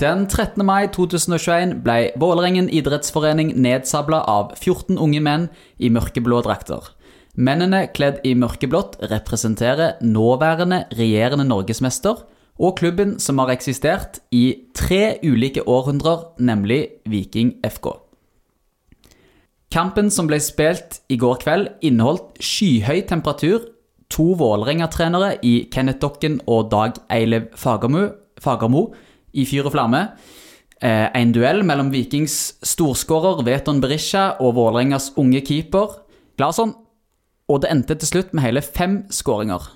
Den 13. mai 2021 ble Vålerengen idrettsforening nedsabla av 14 unge menn i mørkeblå drakter. Mennene kledd i mørkeblått representerer nåværende regjerende norgesmester og klubben som har eksistert i tre ulike århundrer, nemlig Viking FK. Kampen som ble spilt i går kveld, inneholdt skyhøy temperatur, to Vålerenga-trenere i Kenneth Dokken og Dag Eilev Fagermo, Fagermo i fyr og flamme. Eh, en duell mellom Vikings storskårer Veton Berisha og Vålerengas unge keeper Glason. Og det endte til slutt med hele fem skåringer.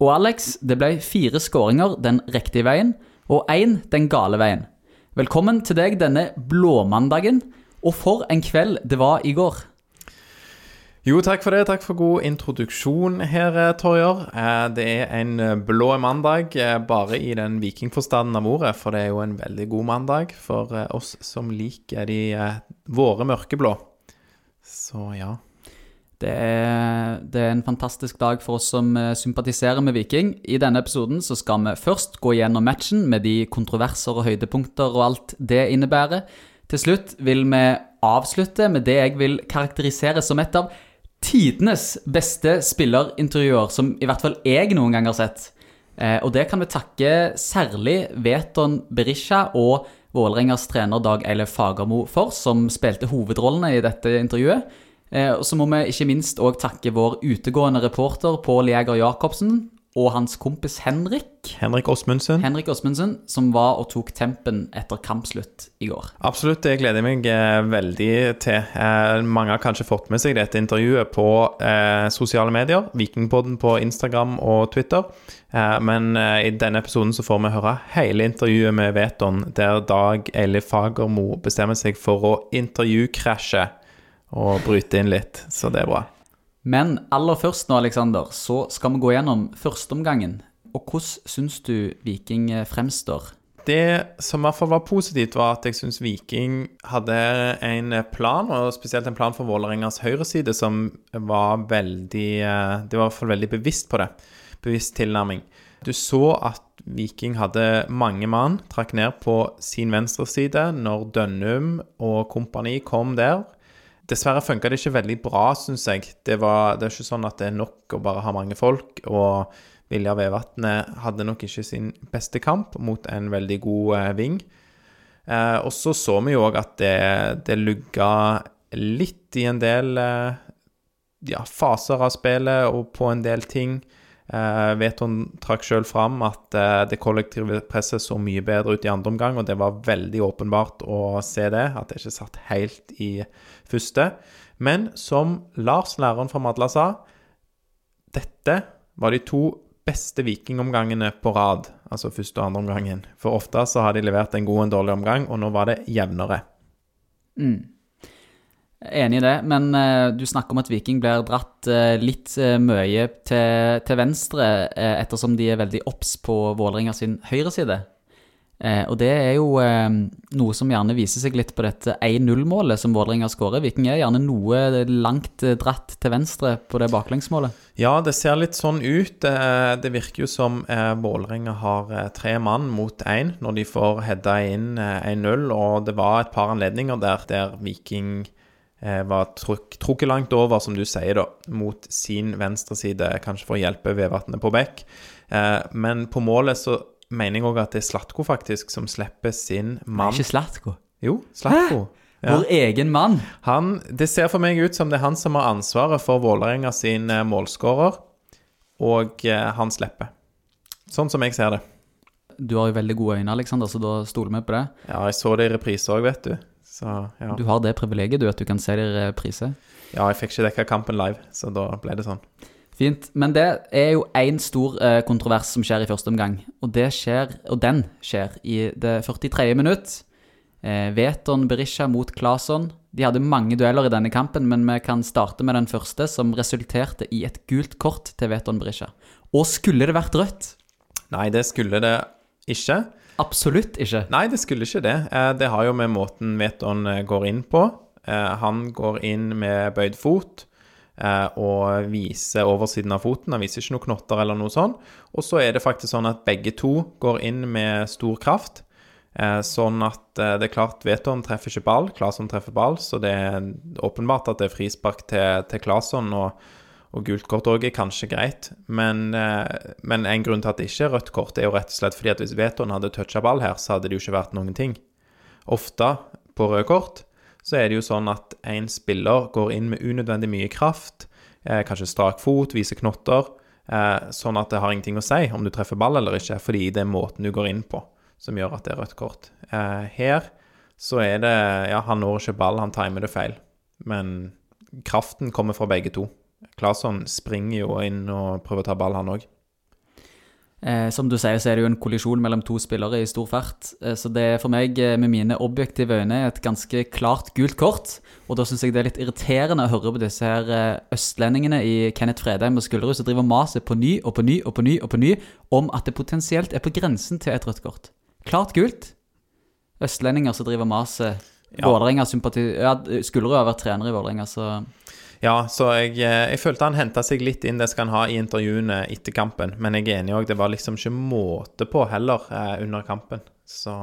Og Alex, det ble fire skåringer den riktige veien, og én den gale veien. Velkommen til deg denne blåmandagen, og for en kveld det var i går. Jo, takk for det. Takk for god introduksjon her, eh, Torjer. Eh, det er en eh, blå mandag, bare i den vikingforstanden av ordet. For det er jo en veldig god mandag for oss som liker de våre mørkeblå. Så ja. Det er, det er, en fantastisk dag for oss som sympatiserer med Viking. I denne episoden så skal vi først gå gjennom matchen med de kontroverser og høydepunkter og alt det innebærer. Til slutt vil vi avslutte med det jeg vil karakterisere som et av tidenes beste spillerintervjuer, som i hvert fall jeg noen gang har sett. Eh, og det kan vi takke særlig Veton Berisha og Vålerengas trener Dag Eile Fagermo for, som spilte hovedrollene i dette intervjuet. Eh, og så må vi ikke minst òg takke vår utegående reporter Pål Jæger Jacobsen, og hans kompis Henrik. Henrik Åsmundsen. Henrik Osmundsen, Som var og tok tempen etter kampslutt i går. Absolutt, det gleder jeg meg eh, veldig til. Eh, mange har kanskje fått med seg dette intervjuet på eh, sosiale medier. Vikingpodden på Instagram og Twitter. Eh, men eh, i denne episoden så får vi høre hele intervjuet med Veton, der Dag Eilif Fagermo bestemmer seg for å intervjukrasje og bryte inn litt. Så det er bra. Men aller først nå, Aleksander, så skal vi gå gjennom førsteomgangen. Og hvordan syns du Viking eh, fremstår? Det som i hvert fall var positivt, var at jeg syns Viking hadde en plan, og spesielt en plan for Vålerengas høyreside, som var veldig eh, Det var i hvert fall veldig bevisst på det. Bevisst tilnærming. Du så at Viking hadde mange mann, trakk ned på sin venstreside når Dønnum og kompani kom der. Dessverre funka det ikke veldig bra, syns jeg. Det, var, det er ikke sånn at det er nok å bare ha mange folk. Og Vilja Vevatnet hadde nok ikke sin beste kamp mot en veldig god eh, ving. Eh, og så så vi jo òg at det, det lugga litt i en del eh, ja, faser av spillet og på en del ting. Uh, vet hun trakk sjøl fram at uh, det kollektive presset så mye bedre ut i andre omgang, og det var veldig åpenbart å se det, at det ikke satt helt i første. Men som Lars, læreren fra Madla, sa, dette var de to beste vikingomgangene på rad, altså første og andre omgangen. For ofte så har de levert en god og en dårlig omgang, og nå var det jevnere. Mm. Enig i det, men uh, du snakker om at Viking blir dratt uh, litt uh, mye til, til venstre, ettersom de er veldig obs på Vålerenga sin høyreside. og det er jo noe som gjerne viser seg litt på dette 1-0-målet som Vålerenga skårer. Viking er gjerne noe langt dratt til venstre på det baklengsmålet. Ja, det ser litt sånn ut. det virker jo som Vålerenga har tre mann mot én når de får heada inn 1-0, og det var et par anledninger der der Viking Eh, var trukket langt over, som du sier, da, mot sin venstreside, kanskje for å hjelpe Vevatnet på bekk. Eh, men på målet så mener jeg òg at det er Slatko, faktisk, som slipper sin mann Ikke Slatko? Jo, Slatko. Ja. Vår egen mann? Han, det ser for meg ut som det er han som har ansvaret for Vålerenga sin eh, målskårer, og han slipper. Sånn som jeg ser det. Du har jo veldig gode øyne, Alexander, så da stoler vi på det. Ja, jeg så det i reprise òg, vet du. Så, ja. Du har det privilegiet, du, at du kan se dere priser? Ja, jeg fikk ikke dekka kampen live, så da ble det sånn. Fint. Men det er jo én stor eh, kontrovers som skjer i første omgang, og, det skjer, og den skjer i det 43. minutt. Eh, Veton Berisha mot Claesson. De hadde mange dueller i denne kampen, men vi kan starte med den første, som resulterte i et gult kort til Veton Berisha. Og skulle det vært rødt? Nei, det skulle det ikke. Absolutt ikke. Nei, det skulle ikke det. Eh, det har jo med måten Veton eh, går inn på. Eh, han går inn med bøyd fot og viser oversiden av foten. Han viser ikke noen knotter eller noe sånt. Og så er det faktisk sånn at begge to går inn med stor kraft. Sånn at det er klart Veton treffer ikke ball, Claesson treffer ball, så det er åpenbart at det er frispark til, til Claesson. Og gult kort òg er kanskje greit, men, eh, men, en grunn til at det ikke er rødt kort, er jo rett og slett fordi at hvis Veton hadde toucha ball her, så hadde det jo ikke vært noen ting. Ofte på røde kort så er det jo sånn at en spiller går inn med unødvendig mye kraft, eh, kanskje strak fot, viser knotter, eh, sånn at det har ingenting å si om du treffer ball eller ikke, fordi det er måten du går inn på som gjør at det er rødt kort. Her så er det Ja, han når ikke ball, han timer det feil, men kraften kommer fra begge to. Claesson springer jo inn og prøver å ta ball, han òg. Eh, som du sier, så er det jo en kollisjon mellom to spillere i stor fart. Eh, så det er for meg, eh, med mine objektive øyne, et ganske klart gult kort. Og da syns jeg det er litt irriterende å høre på disse her eh, østlendingene i Kenneth Fredheim og Skulderud som driver maset på ny og på ny og på ny og på ny om at det potensielt er på grensen til et rødt kort. Klart gult. Østlendinger som driver maset. Ja. Vålerenga sympati... Ja, Skulderud har vært trener i Vålerenga, så Ja, så jeg, eh, jeg følte han henta seg litt inn, det skal han ha i intervjuene etter kampen. Men jeg er enig òg, det var liksom ikke måte på heller eh, under kampen. Så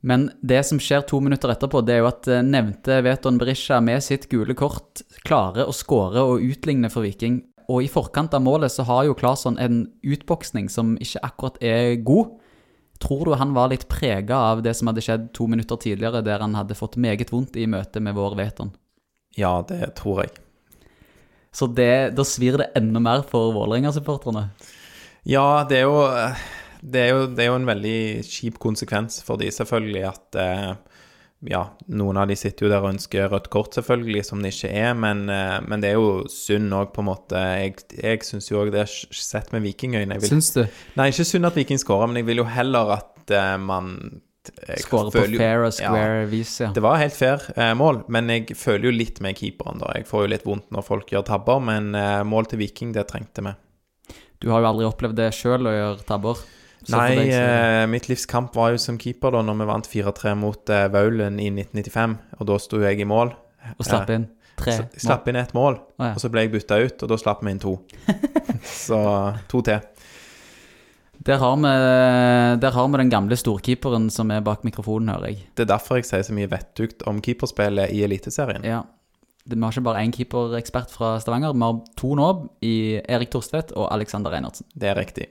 Men det som skjer to minutter etterpå, det er jo at eh, nevnte Veton Berisha med sitt gule kort klarer å skåre og utligne for Viking. Og i forkant av målet så har jo Claesson en utboksning som ikke akkurat er god. Tror du han var litt prega av det som hadde skjedd to minutter tidligere, der han hadde fått meget vondt i møte med vår Veton? Ja, det tror jeg. Så det, da svir det enda mer for Vålerenga-supporterne. Ja, det er jo det er, jo, det er jo en veldig kjip konsekvens for de, selvfølgelig, at eh, ja, noen av de sitter jo der og ønsker rødt kort, selvfølgelig, som det ikke er, men, eh, men det er jo synd òg, på en måte. Jeg, jeg syns jo òg det er sett med vikingøyne. Syns du? Nei, ikke synd at Viking skårer, men jeg vil jo heller at eh, man Skåre på fair og Ja, square vis, ja. det var helt fair eh, mål, men jeg føler jo litt med keeperen, da. Jeg får jo litt vondt når folk gjør tabber, men eh, mål til Viking, det trengte vi. Du har jo aldri opplevd det sjøl å gjøre tabber. Så Nei, deg så- eh, mitt livs kamp var jo som keeper da når vi vant 4-3 mot eh, Vaulen i 1995, og da sto jeg i mål. Og slapp inn tre mål slapp inn ett mål, oh, ja. og så ble jeg bytta ut, og da slapp vi inn to. så to til. Der har, vi, der har vi den gamle storkeeperen som er bak mikrofonen, hører jeg. Det er derfor jeg sier så mye vettugt om keeperspillet i Eliteserien. Ja. Vi har ikke bare én keeperekspert fra Stavanger, vi har to nå, i Erik Torstvedt og Alexander Reinertsen. Det er riktig.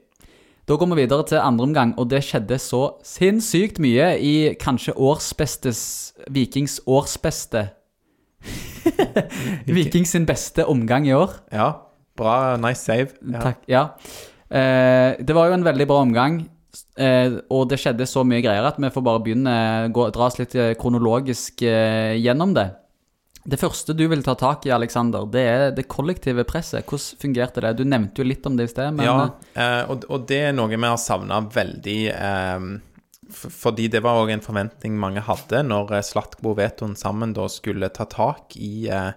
Da går vi videre til andre omgang, og det skjedde så sinnssykt mye i kanskje årsbestes Vikings årsbeste. Vikings sin beste omgang i år. Ja, bra, nice save. Ja. Takk. Ja. Eh, det var jo en veldig bra omgang, eh, og det skjedde så mye greier at vi får bare begynne gå, dra oss litt eh, kronologisk eh, gjennom det. Det første du vil ta tak i, Alexander, det er det kollektive presset. Hvordan fungerte det? Du nevnte jo litt om det i sted, men Ja, eh, og, og det er noe vi har savna veldig. Eh, fordi det var òg en forventning mange hadde når eh, Slatko og Veton sammen da skulle ta tak i eh,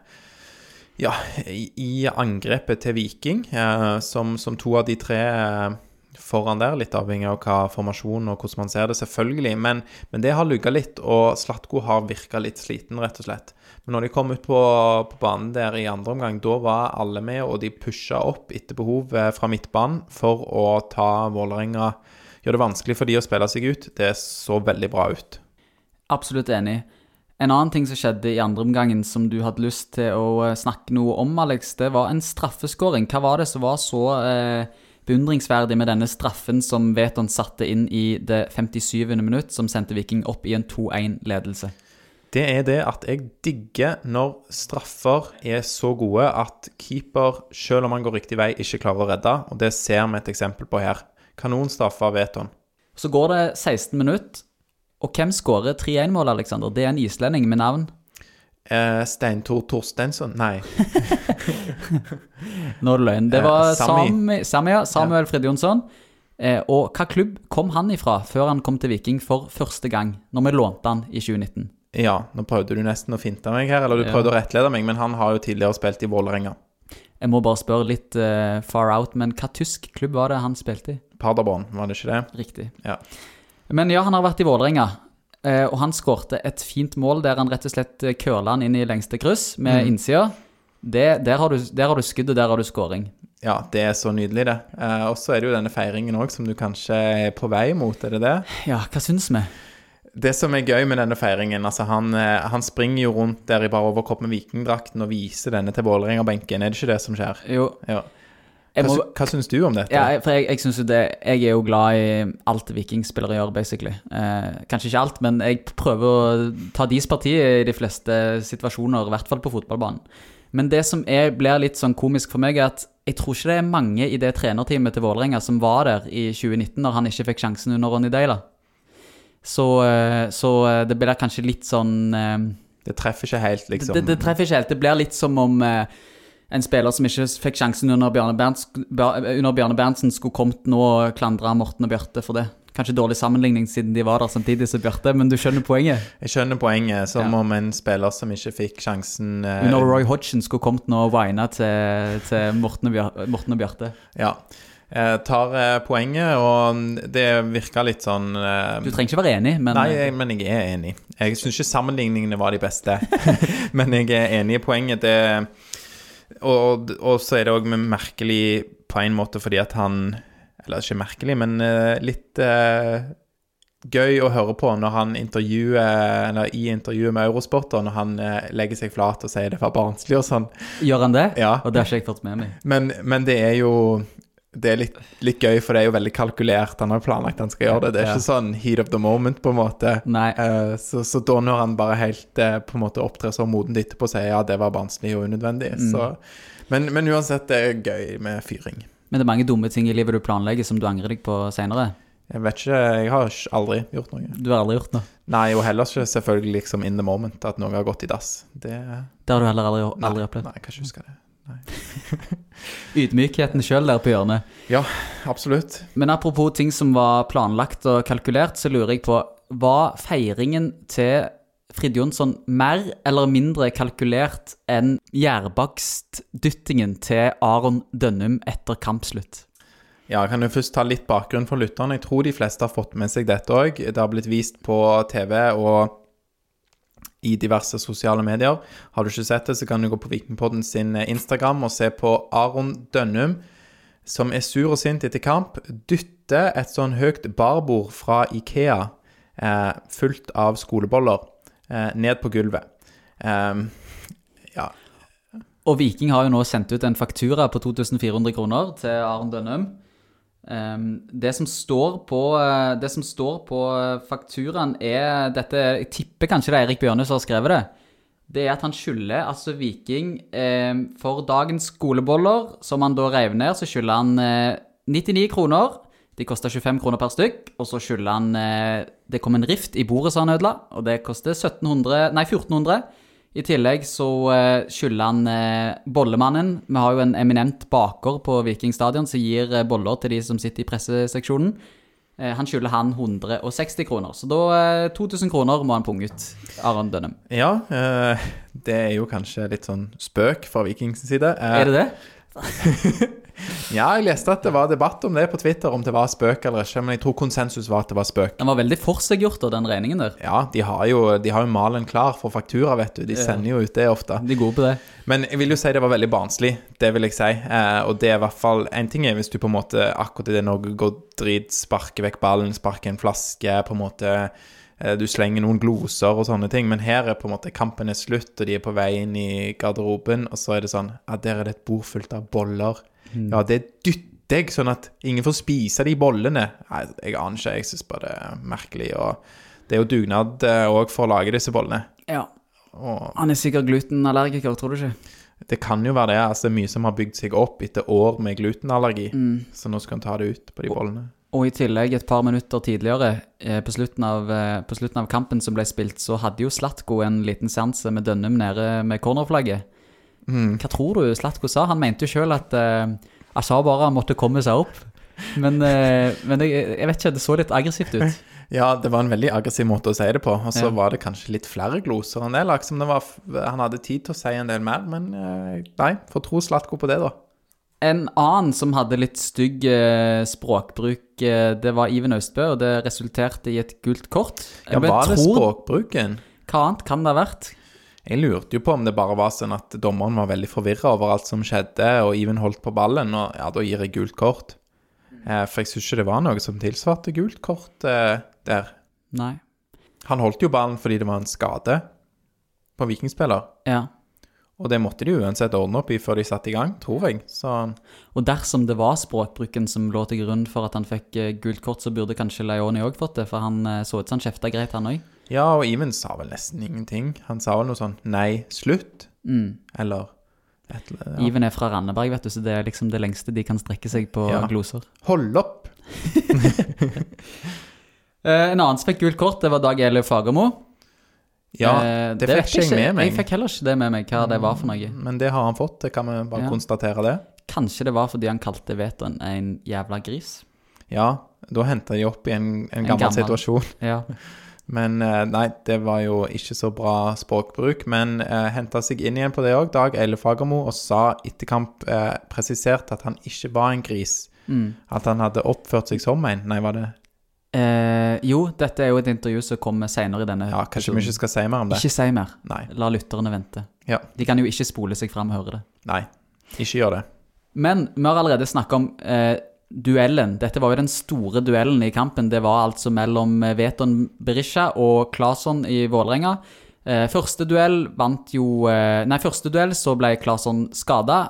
ja, i, i angrepet til Viking, eh, som, som to av de tre eh, foran der, litt avhengig av hva formasjon og hvordan man ser det, selvfølgelig. Men, men det har lugga litt, og Slatko har virka litt sliten, rett og slett. Men når de kom ut på, på banen der i andre omgang, da var alle med, og de pusha opp etter behov eh, fra midtbanen for å ta Vålerenga Gjør det vanskelig for de å spille seg ut. Det så veldig bra ut. absolutt enig. En annen ting som skjedde i andre omgangen som du hadde lyst til å eh, snakke noe om, Alex, det var en straffeskåring. Hva var det som var så eh, beundringsverdig med denne straffen som Veton satte inn i det 57. minutt, som sendte Viking opp i en 2-1-ledelse? Det er det at jeg digger når straffer er så gode at keeper, selv om han går riktig vei, ikke klarer å redde. Og det ser vi et eksempel på her. Kanonstraffe av Veton. Så går det 16 minutter, og hvem skårer 3-1-målet, Alexander? Det er en islending med navn. Eh, Steintor Torsteinsson Nei. Nå er det løgn. Det Eh, var Sami. Sami, Sami, ja. Samuel Fridjonsson. Eh, og hva klubb kom han ifra før han kom til Viking for første gang, når vi lånte han i 2019? Ja, nå prøvde du nesten å finte meg her, eller du Ja. prøvde å rettlede meg, men han har jo tidligere spilt i Vålerenga. Jeg må bare spørre litt uh, far out, men hva tysk klubb var det han spilte i? Paderborn, var det ikke det? Riktig. Ja. Men ja, han har vært i Vålerenga. eh, Og han skårte et fint mål der han rett og slett eh, curla han inn i lengste kryss med Mm. innsida. Det, der, har du, der har du skudd, og der har du skåring. Ja, det er så nydelig, det. Eh, og så er det jo denne feiringen òg, som du kanskje er på vei mot, er det det? Ja, hva syns vi? Det som er gøy med denne feiringen altså Han, eh, han springer jo rundt der i bare overkropp med vikingdrakten og viser denne til Vålerenga-benken. Er det ikke det som skjer? Jo, Ja. Jeg Hva, må hva syns du om dette? Ja, for jeg, jeg synes jo det Jeg er jo glad i alt vikingspillere gjør, basically. Eh, kanskje ikke alt, men jeg prøver å ta deres parti i de fleste situasjoner, i hvert fall på fotballbanen. Men det som er, blir litt sånn komisk for meg, er at jeg tror ikke det er mange i det trenerteamet til Vålerenga som var der i 2019, når han ikke fikk sjansen under Ronny Deila. Så, eh, så eh, det blir kanskje litt sånn eh, Det treffer ikke helt, liksom. det, det treffer ikke helt. Det blir litt som om eh, en spiller som ikke fikk sjansen under Bjarne, Bernts, under Bjarne Berntsen, skulle kommet nå og klandra Morten og Bjarte for det. Kanskje dårlig sammenligning siden de var der samtidig som Bjarte, men du skjønner poenget. Jeg skjønner poenget, som Ja. om en spiller som ikke fikk sjansen uh, Under Roy Hodgson skulle kommet nå og whina til, til Morten, og Bjar- Bjarte. Ja. Jeg tar eh, poenget, og det virker litt sånn uh, Du trenger ikke være enig, men Nei, jeg, men jeg er enig. Jeg syns ikke sammenligningene var de beste, men jeg er enig i poenget. Det, og, og så er det òg merkelig på en måte fordi at han Eller ikke merkelig, men eh, litt uh, gøy å høre på når han intervjuer Eller i intervjuet med Eurosport, og når han eh, legger seg flat og sier det var barnslig og sånn. gjør han det? Ja. Og det har ikke jeg fått med meg. Men, men det er jo det er litt, litt gøy, for det er jo veldig kalkulert. Han har planlagt han skal gjøre det. Det er Ja. ikke sånn heat of the moment, på en måte. Eh, så, så da når han bare helt uh, på en måte opptrer så modent etterpå og sier ja, det var barnslig og unødvendig, Mm. så men, men uansett, det er gøy med fyring. Men det er mange dumme ting i livet du planlegger som du angrer deg på seinere. Jeg vet ikke, jeg har aldri gjort noe. Du har aldri gjort noe. Nei, og heller ikke selvfølgelig liksom in the moment, at noe har gått i dass. Det Det har du heller aldri, aldri Nei, opplevd. Nei, jeg kan ikke huske det. Ydmykheten sjøl der på hjørnet. Ja, absolutt. Men apropos ting som var planlagt og kalkulert, så lurer jeg på Var feiringen til Frid Jonsson mer eller mindre kalkulert enn gjærbakstdyttingen til Aron Dønnum etter kampslutt? Ja, jeg kan jo først ta litt bakgrunn for lytterne. Jeg tror de fleste har fått med seg dette òg. Det har blitt vist på TV og i diverse sosiale medier. Har du ikke sett det, så kan du gå på Vikingpodden sin Instagram og se på Aron Dønnum, som er sur og sint etter kamp, dytter et sånn høyt barbord fra Ikea, eh, fullt av skoleboller, eh, ned på gulvet. Eh, ja, Og Viking har jo nå sendt ut en faktura på 2400 kroner til Aron Dønnum. Ehm, det, som står på, eh, det som står på eh, fakturaen, er dette Jeg tipper kanskje det er Eirik Bjørne som har skrevet det. Det er at han skylder altså Viking eh, for dagens skoleboller, som han da rev ned, så skylder han eh, 99 kroner. De koster 25 kroner per stykk. Og så skylder han eh, Det kom en rift i bordet som han ødela, og det koster 1700, nei 1400. I tillegg så eh, skylder han eh, Bollemannen. Vi har jo en eminent baker på Viking stadion som gir eh, boller til de som sitter i presseseksjonen. Han skylder han 160 kroner, så da eh, 2000 kroner må han punge ut. Aron Dønnem. ja det er jo kanskje litt sånn spøk fra Vikings side. Er det det? Ja, jeg leste at det var debatt om det på Twitter, om det var spøk eller ikke, men jeg tror konsensus var at det var spøk. Den var veldig forseggjort, den regningen der. Ja, de har jo, de har jo malen klar for faktura, vet du. De sender jo ut det ofte. De er gode på det. Men jeg vil jo si det var veldig barnslig, det vil jeg si. Eh, og det er i hvert fall En ting er hvis du på en måte akkurat i det når går drit, sparker vekk ballen, sparker en flaske, på en måte eh, Du slenger noen gloser og sånne ting, men her er på en måte kampen er slutt, og de er på vei inn i garderoben, og så er det sånn Ja, der er det et bord fullt av boller. Ja, det dytter jeg, sånn at ingen får spise de bollene. Nei, jeg aner ikke. Jeg syns bare det er merkelig. Og det er jo dugnad òg for å lage disse bollene. Ja. Og Han er sikkert glutenallergiker, tror du ikke? det kan jo være det. altså det er Mye som har bygd seg opp etter år med glutenallergi. Mm. Så nå skal han ta det ut på de bollene. Og i tillegg, et par minutter tidligere, eh, på slutten, av, eh, på slutten av kampen som ble spilt, så hadde jo Slatko en liten seanse med Dønnum nede med cornerflagget. Hva tror du Slatko sa? Han mente jo sjøl at uh, Jeg sa bare han måtte komme seg opp. Men, uh, men jeg, jeg vet ikke, det så litt aggressivt ut. Ja, det var en veldig aggressiv måte å si det på. Og så Ja. var det kanskje litt flere gloser enn det. Liksom det var, han hadde tid til å si en del mer, men uh, nei, får tro Slatko på det, da. En annen som hadde litt stygg eh, språkbruk, eh, det var Iven Austbø, og det resulterte i et gult kort. Ja, Var det språkbruken? Hva annet kan det ha vært? Jeg lurte jo på om det bare var sånn at dommeren var veldig forvirra over alt som skjedde, og Even holdt på ballen, og ja, da gir jeg gult kort. Eh, for jeg syns ikke det var noe som tilsvarte gult kort eh, der. Nei. Han holdt jo ballen fordi det var en skade på vikingspiller. Ja. Og det måtte de uansett ordne opp i før de satte i gang, tror jeg. Så Og dersom det var språkbruken som lå til grunn for at han fikk eh, gult kort, så burde kanskje Leoni òg fått det, for han eh, så ut som han kjefta greit, han òg. Ja, og Even sa vel nesten ingenting. Han sa vel noe sånn 'nei, slutt', Mm. eller et eller annet. Ja. Iven er fra Randeberg, vet du, så det er liksom det lengste de kan strekke seg på Ja. gloser. Hold opp! Eh, en annen som fikk gult kort, det var Dag Elio Fagermo. Ja, det, det fikk jeg ikke med meg. Jeg fikk heller ikke det med meg, hva det var for noe. Men det har han fått, det kan vi bare Ja. konstatere det. Kanskje det var fordi han kalte Vetoen en jævla gris. Ja, da henta de opp i en, en En gammel, gammel. situasjon. Ja. Men eh, nei, det var jo ikke så bra språkbruk. Men eh, henta seg inn igjen på det òg, Dag Eile Fagermo, og sa etter kamp eh, presisert at han ikke var en gris. Mm. At han hadde oppført seg som en. Nei, var det Eh, jo, dette er jo et intervju som kommer senere i denne Ja, kanskje vi ikke skal si mer om det? Ikke si mer. Nei. La lytterne vente. Ja. De kan jo ikke spole seg fram og høre det. Nei. Ikke gjør det. Men vi har allerede snakka om eh, duellen. Dette var jo den store duellen i kampen. Det var altså mellom eh, Veton Berisha og Claesson i Vålerenga. Eh, første duell vant jo eh, Nei, første duell så ble Claesson skada.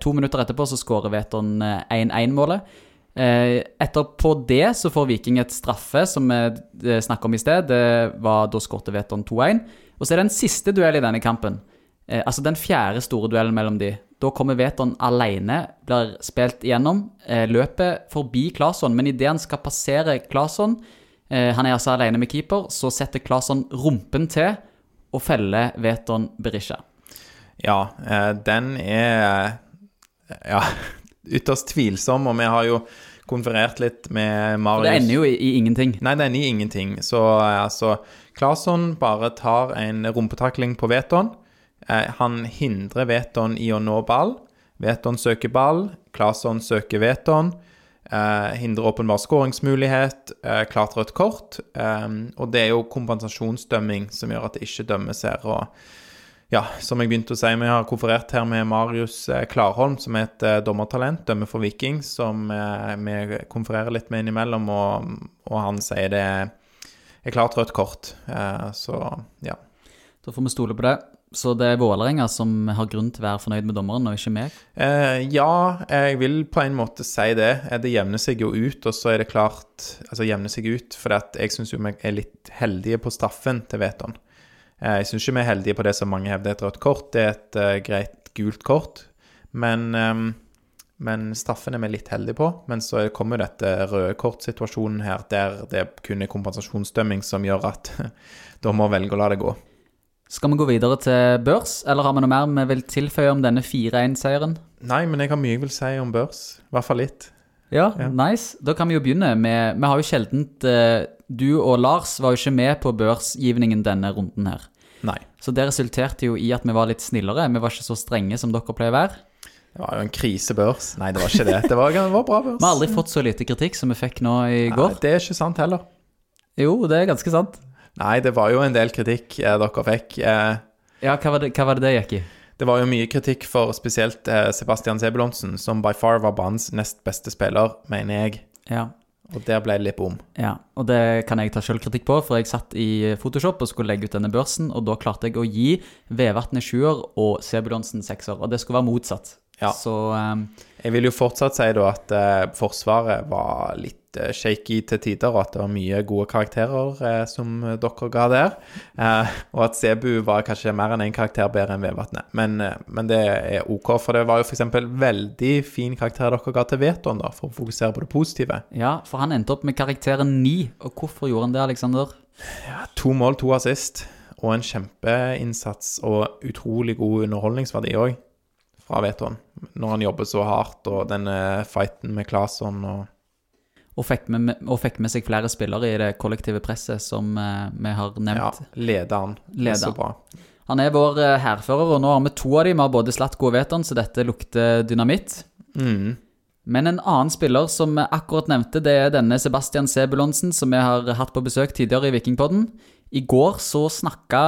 To minutter etterpå så skårer Veton eh, 1-1-målet. Eh, etterpå det så får Viking et straffe, som vi snakka om i sted. Det var Da skårte Veton 2-1. Og så er det en siste duell i denne kampen. Altså den fjerde store duellen mellom de. Da kommer Veton alene, blir spilt igjennom, eh, løper forbi Claesson, men idet han skal passere Claesson, eh, han er altså alene med keeper, så setter Claesson rumpen til og feller Veton Berisha. Ja, eh, den er ja, ytterst tvilsom, og vi har jo konferert litt med Marius det ender jo i, i ingenting. Nei, det ender i ingenting. Så altså Claesson bare tar en rumpetakling på Veton. Eh, han hindrer Veton i å nå ball. Veton søker ball. Claesson søker Veton. Eh, hindrer åpenbar skåringsmulighet. Eh, klart rødt kort. Eh, og det er jo kompensasjonsdømming som gjør at det ikke dømmes her. Og ja, som jeg begynte å si, vi har konferert her med Marius eh, Klarholm, som er et eh, dommertalent, dømmer for Viking, som vi konfererer litt med innimellom, og, og han sier det er klart rødt kort. Så ja. Da får vi stole på det. Så det er Vålerenga som har grunn til å være fornøyd med dommeren, og ikke meg. Eh, ja, jeg vil på en måte si det. Eh, Det jevner seg jo ut, og så er det klart Altså jevner seg ut, for jeg syns jo vi er litt heldige på straffen til Veton. Eh, jeg syns ikke vi er heldige på det som mange hevder er et rødt kort. Det er et uh, greit gult kort, men, um, men straffen er vi litt heldige på. Men så kommer jo dette røde kort-situasjonen her, der det kun er kompensasjonsdømming som gjør at dommer velger å la det gå. Skal vi gå videre til børs, eller har vi noe mer vi vil tilføye om denne 4-1-seieren? Nei, men jeg har mye jeg vil si om børs. I hvert fall litt. Ja, Ja. nice. Da kan vi jo begynne med Vi har jo sjeldent eh, Du og Lars var jo ikke med på børsgivningen denne runden her. Nei. Så det resulterte jo i at vi var litt snillere. Vi var ikke så strenge som dere pleier å være. Det var jo en krisebørs. Nei, det var ikke det. Det var, det var bra børs. Vi har aldri fått så lite kritikk som vi fikk nå i Nei, går. det er ikke sant heller. Jo, det er ganske sant. Nei, det var jo en del kritikk eh, dere fikk. Eh, Ja, hva var det hva var det, det gikk i? det var jo mye kritikk for spesielt eh, Sebastian Sebulonsen, som by far var banens nest beste spiller, mener jeg. Ja. Og der ble det litt bom. Ja, og det kan jeg ta selvkritikk på, for jeg satt i Photoshop og skulle legge ut denne børsen, og da klarte jeg å gi Vevatnet sjuer og Sebulonsen sekser, og det skulle være motsatt. Ja. Så um, Jeg vil jo fortsatt si da at eh, Forsvaret var litt eh, shaky til tider, og at det var mye gode karakterer eh, som dere ga der. Eh, og at Sebu var kanskje mer enn én en karakter bedre enn Vevatnet. Men, eh, men det er OK, for det var jo f.eks. veldig fin karakter dere ga til Veton, da, for å fokusere på det positive. ja, for han endte opp med karakteren 9, og hvorfor gjorde han det, Alexander? To mål, to assist, og en kjempeinnsats og utrolig god underholdningsverdi òg, fra Veton. Når han jobber så hardt, og denne fighten med Claesson og Og fikk, med, og fikk med seg flere spillere i det kollektive presset som eh, vi har nevnt. Ja, lederen. Det er Leder. Så bra. Han er vår eh, hærfører, og nå har vi to av dem. Vi har både Slatko og Veton, så dette lukter dynamitt. Mm. Men en annen spiller som vi akkurat nevnte, det er denne Sebastian Sebulonsen, som vi har hatt på besøk tidligere i Vikingpodden. I går så snakka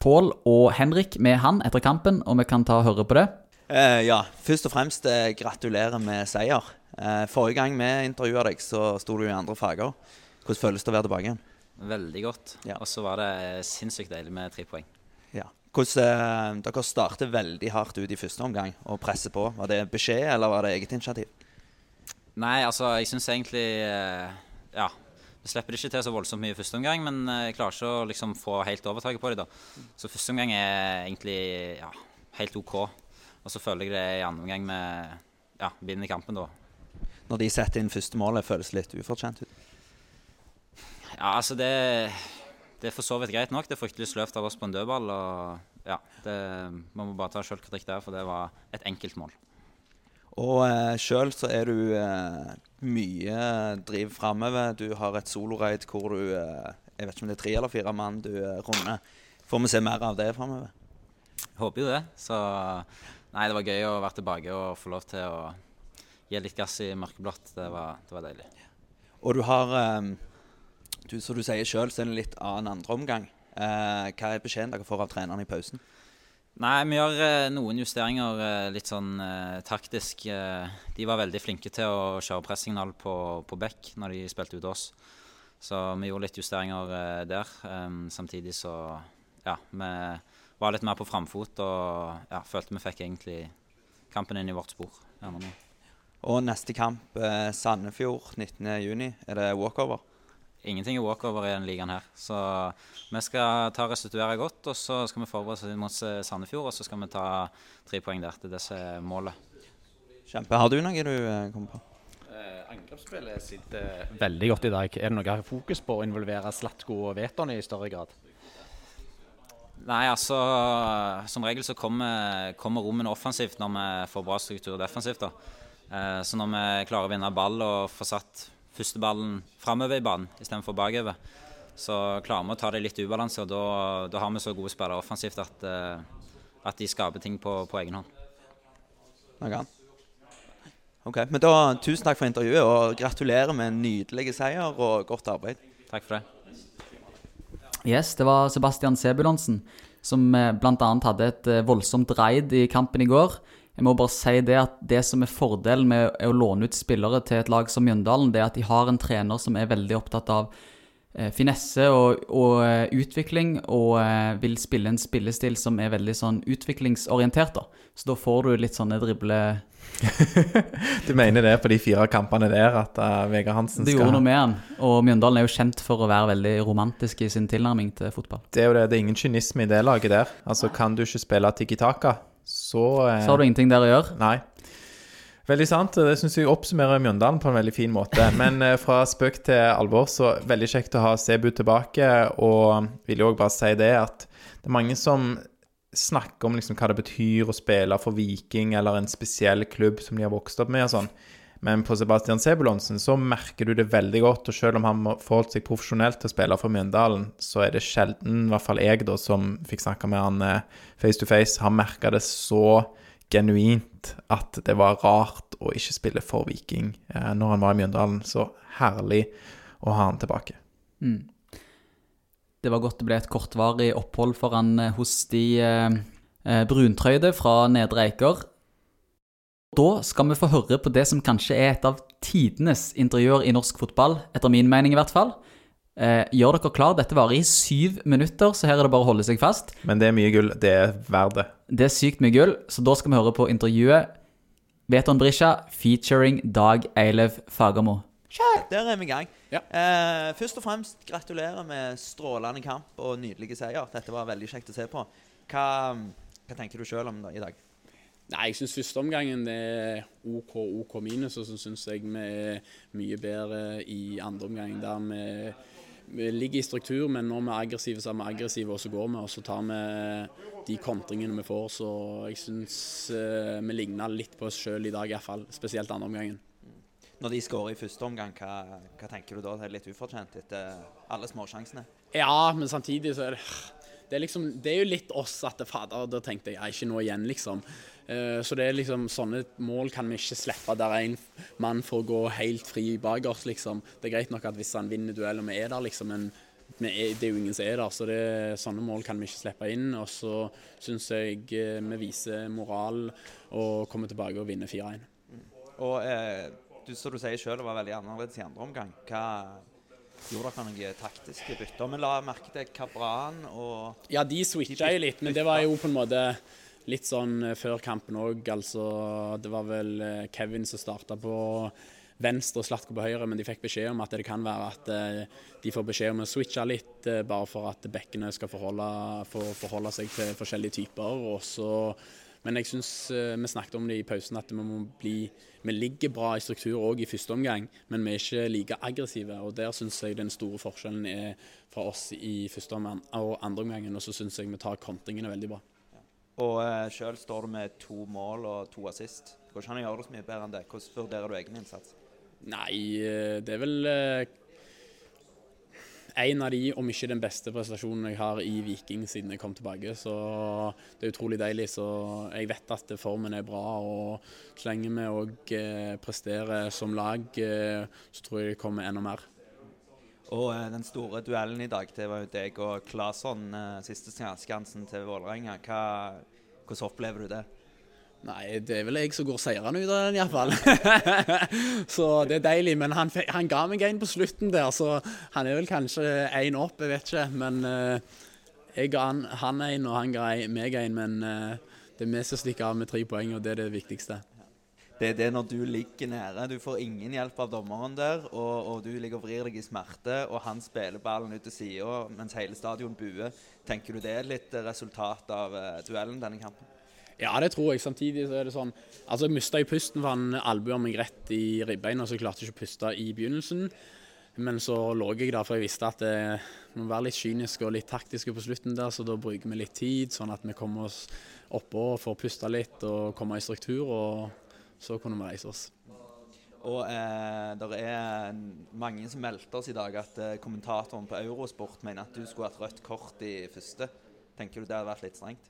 Pål og Henrik med han etter kampen, og vi kan ta og høre på det. Eh, ja, først og fremst eh, gratulerer med seier. Eh, forrige gang vi intervjua deg, så sto du i andre farger. Hvordan føles det å være tilbake igjen? Veldig godt. Ja. Og så var det sinnssykt deilig med tre poeng. Ja. Hvordan, eh, dere starter veldig hardt ut i første omgang og presser på. Var det beskjed, eller var det eget initiativ? Nei, altså, jeg syns egentlig eh, Ja. Vi slipper ikke til så voldsomt mye i første omgang, men eh, jeg klarer ikke å liksom få helt overtaket på dem. da. Så første omgang er egentlig ja, helt OK. Og så føler jeg det i andre omgang med ja, vinner kampen, da. Når de setter inn første målet, føles litt ufortjent ut. Ja, altså det, det er for så vidt greit nok. Det er fryktelig sløvt av oss på en dødball. og ja, det, Man må bare ta sjølkritikk der, for det var et enkelt mål. Og eh, sjøl så er du eh, mye driv framover. Du har et soloraid hvor du eh, Jeg vet ikke om det er tre eller fire mann du eh, runder. Får vi se mer av det framover? Håper jo det. Så nei, det var gøy å være tilbake og få lov til å gi litt gass i mørkeblått. Det var, det var deilig. Og du har eh, du, Som du sier sjøl, så er det en litt annen andreomgang. Eh, hva er beskjeden dere får av treneren i pausen? Nei, vi gjør eh, noen justeringer eh, litt sånn eh, taktisk. De var veldig flinke til å kjøre pressignal på, på back når de spilte ut oss. Så vi gjorde litt justeringer der. Samtidig så ja, vi var litt mer på framfot og ja, følte vi fikk egentlig kampen inn i vårt spor. Gjerne nå. Og neste kamp, eh, Sandefjord 19.6. Er det walkover? Ingenting er walkover i denne ligaen her. Så vi skal ta restituere godt, og så skal vi forberede oss mot Sandefjord, og så skal vi ta tre poeng der. Det er det som er målet. Kjempe. Har du noe du eh, kommer på? Eh, angrepsspillet sitter veldig godt i dag. Er det noe jeg har fokus på å involvere Slatko og Veton i større grad? Nei, altså Som regel så kommer, kommer rommene offensivt når vi får bra struktur defensivt. da. Eh, så når vi klarer å vinne ball og få satt første ballen framover i banen istedenfor bakover, så klarer vi å ta det litt ubalanse, og da, da har vi så gode spillere offensivt at, eh, at de skaper ting på, på egen hånd. Noe annet? Ok, men da Tusen takk for intervjuet, og gratulerer med en nydelig seier og godt arbeid. Takk for det. Yes, det var Sebastian Sebulonsen som eh, bl.a. hadde et voldsomt raid i kampen i går. Jeg må bare si det at det som er fordelen med å låne ut spillere til et lag som Mjøndalen, det er at de har en trener som er veldig opptatt av eh, finesse og, og eh, utvikling, og eh, vil spille en spillestil som er veldig sånn utviklingsorientert. da. Så da får du litt sånne drible... Du mener det på de fire kampene der at uh, Vegard Hansen skal Det gjorde noe med han. Og Mjøndalen er jo kjent for å være veldig romantisk i sin tilnærming til fotball. Det er jo det, det er ingen kynisme i det laget der. Altså, kan du ikke spille tiki taka, så eh, Så har du ingenting der å gjøre. Nei. Veldig sant. Det syns jeg oppsummerer Mjøndalen på en veldig fin måte. Men eh, fra spøk til alvor, så veldig kjekt å ha Sebu tilbake. Og vil jo òg bare si det at det er mange som snakker om liksom hva det betyr å spille for Viking eller en spesiell klubb som de har vokst opp med og sånn. Men på Sebastian Sebulonsen så merker du det veldig godt. Og selv om han forholdt seg profesjonelt til å spille for Mjøndalen, så er det sjelden, i hvert fall jeg da, som fikk snakka med han eh, face to face, har merka det så genuint at det var rart å ikke spille for Viking eh, når han var i Mjøndalen. Så herlig å ha han tilbake. Det var godt det ble et kortvarig opphold for han eh, hos de eh, eh, bruntrøyde fra Nedre Eiker. Da skal vi få høre på det som kanskje er et av tidenes intervjuer i norsk fotball, etter min mening i hvert fall. Eh, gjør dere klar, dette varer i syv minutter, så her er det bare å holde seg fast. Men det er mye gull. Det er verdt det. Det er sykt mye gull, så da skal vi høre på intervjuet Veton Brisja featuring Dag Eilev Fagermo. Der er vi i gang. Ja. Eh, først og fremst gratulerer med strålende kamp og nydelige seier. Dette var veldig kjekt å se på. Hva, hva tenker du sjøl om det i dag? Nei, jeg syns første omgangen det er OK, OK minus, og så syns jeg vi er mye bedre i andre omgang. Der vi, vi ligger i struktur, men når vi er aggressive, så er vi aggressive, og så går vi. Og så tar vi de kontringene vi får. Så jeg syns eh, vi ligner litt på oss sjøl i dag, iallfall. Spesielt andre omgangen. Når de skårer i første omgang, hva, hva tenker du da? Det er litt ufortjent etter alle småsjansene? Ja, men samtidig så er det det er, liksom, det er jo litt oss at det, fader, da tenkte jeg ikke nå igjen, liksom. Eh, så det er liksom sånne mål kan vi ikke slippe der en mann får gå helt fri bak oss, liksom. Det er greit nok at hvis han vinner duell og vi er der, liksom, men er- det er jo ingen som er der, så det, sånne mål kan vi ikke slippe inn. Og så syns jeg eh, vi viser moral og kommer tilbake og vinner 4-1. Og eh, du, som du sier sjøl, det var veldig annerledes i andre omgang. Hva gjorde dere noen taktiske bytter? Men la merke til Kabran og Ja, de switcha jo litt, men det var jo på en måte litt sånn eh, før kampen òg. Altså, det var vel eh, Kevin som starta på venstre og Slatko på høyre, men de fikk beskjed om at det kan være at eh, de får beskjed om å switche litt, bare for at bekkene skal forholde, for, forholde seg til forskjellige typer. Og så, men jeg syns vi snakket om det i pausen, at vi må bli Vi ligger bra i struktur òg i første omgang, men vi er ikke like aggressive. og Der syns jeg den store forskjellen er fra oss i første omgang og andre omgangen. Og så syns jeg vi tar kontringene veldig bra. Og eh, sjøl står du med to mål og to assist. Går ikke an å gjøre det så mye bedre enn det. Hvordan vurderer du egen innsats? Nei, eh, det er vel eh, en av de, om ikke den beste prestasjonen jeg har i Viking siden jeg kom tilbake. Så det er utrolig deilig. Så jeg vet at formen er bra. Og så lenge vi òg presterer som lag, eh, så tror jeg det kommer enda mer. Og eh, den store duellen i dag, det var jo deg og Claesson, eh, siste skansen til Vålerenga. Hvordan opplever du det? Nei, det er vel jeg som går seirende ut av den, iallfall. så det er deilig. Men han, han ga meg en på slutten der, så han er vel kanskje én opp, jeg vet ikke. Men eh, jeg ga han, han en, og han ga meg en. Men eh, det er vi som stikker av med tre poeng, og det er det viktigste. Det er det når du ligger nede. Du får ingen hjelp av dommeren der, og, og du ligger og vrir deg i smerte, og han spiller ballen ut til sida mens hele stadion buer. Tenker du det er litt eh, resultat av uh, duellen denne kampen? Ja, det tror jeg. Samtidig så er det sånn Altså, jeg mista i pusten, for han albua meg rett i ribbeina, så jeg klarte ikke å puste i begynnelsen. Men så lå jeg der, for jeg visste at det må være litt kyniske og litt taktiske på slutten der, så da bruker vi litt tid, sånn at vi kommer oss oppå og får puste litt og komme i struktur, og så kunne vi reise oss. Og eh, det er mange som meldte oss i dag at eh, kommentatoren på Eurosport mener at du skulle hatt rødt kort i første. Tenker du det hadde vært litt strengt?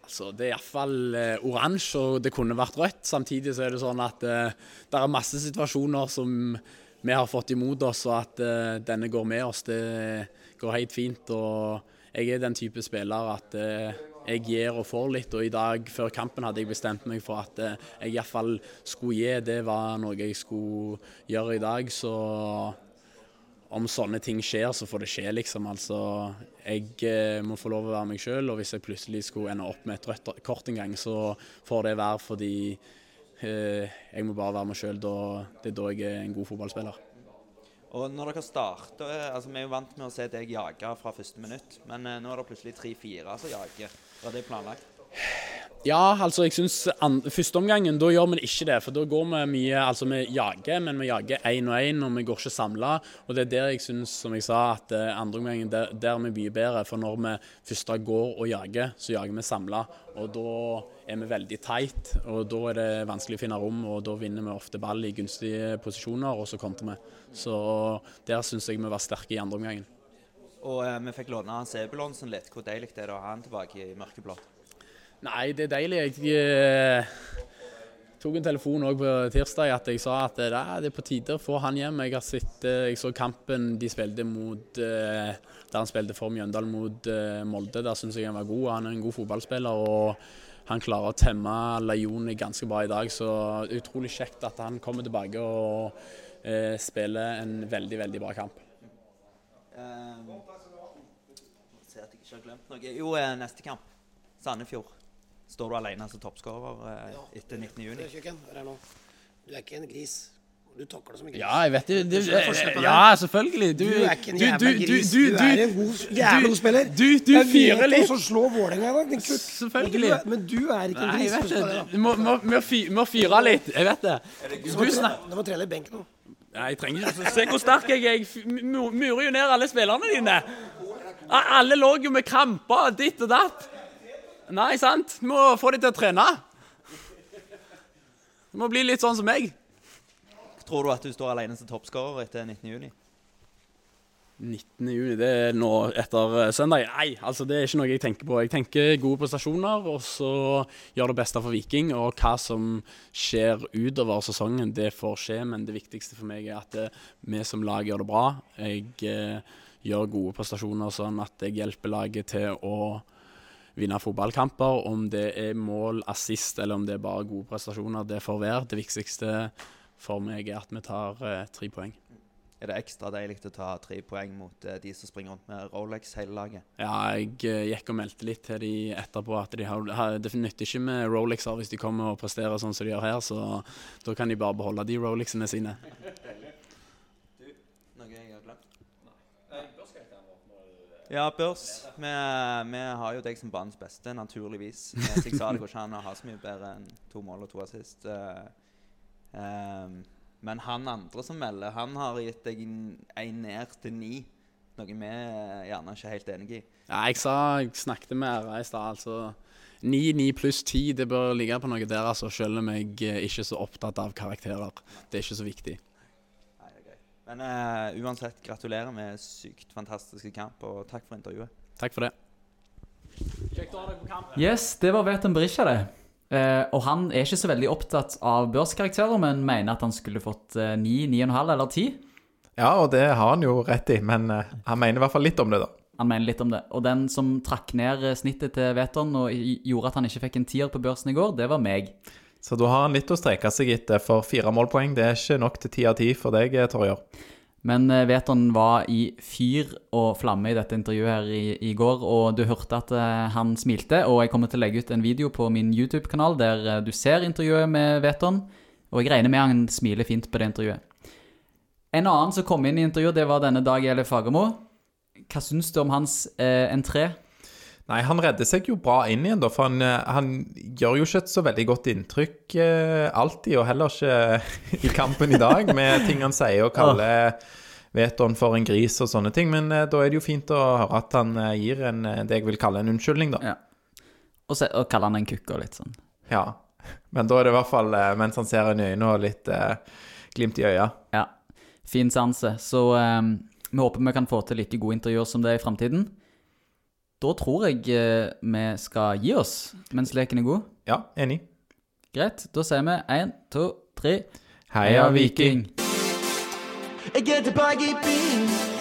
Altså, Det er iallfall eh, oransje, og det kunne vært rødt. Samtidig så er det sånn at eh, det er masse situasjoner som vi har fått imot oss, og at eh, denne går med oss. Det går helt fint. og Jeg er den type spiller at eh, jeg gir og får litt. Og i dag, før kampen, hadde jeg bestemt meg for at eh, jeg iallfall skulle gi. Det var noe jeg skulle gjøre i dag. Så om sånne ting skjer, så får det skje, liksom. Altså, jeg eh, må få lov å være meg sjøl, og hvis jeg plutselig skulle ende opp med et rødt kort en gang, så får det være fordi eh, jeg må bare være meg sjøl. Det er da jeg er en god fotballspiller. Og når dere starter, altså Vi er jo vant med å se deg jage fra første minutt, men nå er det plutselig tre-fire som jager. Var det planlagt? Ja, altså jeg syns førsteomgangen, da gjør vi det ikke det. For da går vi mye Altså vi jager, men vi jager én og én, og vi går ikke samla. Og det er der jeg syns, som jeg sa, at eh, andreomgangen der, der er vi mye bedre. For når vi først går og jager, så jager vi samla. Og da er vi veldig tight, og da er det vanskelig å finne rom. Og da vinner vi ofte ball i gunstige posisjoner, og så kontrer vi. Så der syns jeg vi var sterke i andreomgangen. Og eh, vi fikk låne Sebulonsen Ebulonsen litt. Hvor deilig det er å ha han tilbake i mørkeblått. Nei, det er deilig. Jeg eh, tok en telefon òg på tirsdag at jeg sa at eh, det er på tide å få han hjem. Jeg har sett, eh, jeg så kampen de spilte mot der han spilte for Mjøndalen mot Molde. Der syns jeg han var god. Han er en god fotballspiller. og han klarer å temme Lajoni ganske bra i dag, så utrolig kjekt at han kommer tilbake og spiller en veldig, veldig bra kamp. Eh, Se at jeg ikke har glemt noe. Jo, eh, neste kamp. Sandefjord. Står du alene som toppskårer eh, etter 19. juni? Kjøkken, hør her nå. Du er ikke en gris. Du takler som en gris. Ja, jeg vet det. det, skjønner forskjell det. ja, selvfølgelig. Du er ikke en jævla gris. Du, er en god, jævla god spiller. Du, du fyrer vet litt. også å slå Vålerenga i dag, din kutt. Selvfølgelig. Du Men du er ikke en Nei, gris. jeg vet det. Vi må, må, må, fyre litt. Jeg vet det. Du Du Du må trene i benk nå. Nei, jeg trenger ikke Se hvor sterk jeg er. Jeg murer jo ned alle spillerne dine. Alle lå jo med kramper, ditt og datt. Nei, sant? Du må få dem til å trene. Du må bli litt sånn som meg. Tror du at du står alene som toppskårer etter 19. juni? 19. juni, det er nå etter eh, søndag. Nei, altså det er ikke noe jeg tenker på. Jeg tenker gode prestasjoner, og så gjør det beste for Viking. Og hva som skjer utover sesongen, det får skje. Men det viktigste for meg er at det, vi som lag gjør det bra. Jeg eh, gjør gode prestasjoner sånn at jeg hjelper laget til å vinne fotballkamper. Om det er mål, assist eller om det er bare gode prestasjoner, det får være. Det viktigste for meg er at vi tar eh, tre poeng. Er det ekstra deilig å ta tre poeng mot eh, de som springer rundt med Rolex hele laget? Ja, jeg eh, gikk og meldte litt til de etterpå at de har, det nytter ikke med Rolexer hvis de kommer og presterer sånn som de gjør her, så da kan de bare beholde de Rolexene sine. Noe jeg har glemt? Ja, børs. Vi, vi har jo deg som banens beste, naturligvis. Eh, Så jeg sa det går ikke an å ha så mye bedre enn to mål og to assist. Uh, ehm, men han andre som melder, han har gitt deg en ned til ni. Noe vi er gjerne ikke helt enig i. Ja, jeg sa jeg snakket med RA i stad, altså. 9, 9 pluss 10, det bør ligge på noe der, altså, selv om jeg eh, ikke er så opptatt av karakterer. Det er ikke så viktig. Nei, det er greit. Men uh, uansett, gratulerer med sykt fantastiske kamp, og takk for intervjuet. Takk for det. Yes, det var Veton Berisha, det. Eh, og han er ikke så veldig opptatt av børskarakterer, men mener at han skulle fått eh, 9, 9,5 eller 10. Ja, og det har han jo rett i, men uh, han mener i hvert fall litt om det, da. Han mener litt om det. Og den som trakk ned eh, snittet til Veton og gjorde at han ikke fikk en tier på børsen i går, det var meg. Så da har han litt å streke seg etter, for fire målpoeng det er ikke nok til ti av ti for deg, Torjer. Men vet Veton var i fyr og flamme i dette intervjuet her i, i går, og du hørte at eh, han smilte. Og jeg kommer til å legge ut en video på min YouTube-kanal der eh, du ser intervjuet med Veton. Og jeg regner med han smiler fint på det intervjuet. En annen som kom inn i intervjuet, det var denne Dag Ele Fagermo. Hva syns du om hans eh, entré? Nei, han redder seg jo bra inn igjen, da, for han, eh, han gjør jo ikke et så veldig godt inntrykk eh, alltid, og heller ikke i kampen i dag, med ting han sier og kaller Veton for en gris og sånne ting. Men eh, da er det jo fint å høre at han eh, gir en, eh, det jeg vil kalle en unnskyldning, da. Ja. Og, se, og kaller han en kukk og litt sånn. Ja. Men da er det i hvert fall eh, mens han ser en i øynene og litt eh, glimt i øya. Ja, fin sanse. Så eh, vi håper vi kan få til like gode intervjuer som det i framtiden. Da tror jeg eh, vi skal gi oss mens leken er god. Ja, enig. Greit, da sier vi én, to, tre. Heia Viking! Jeg er tilbake i byen.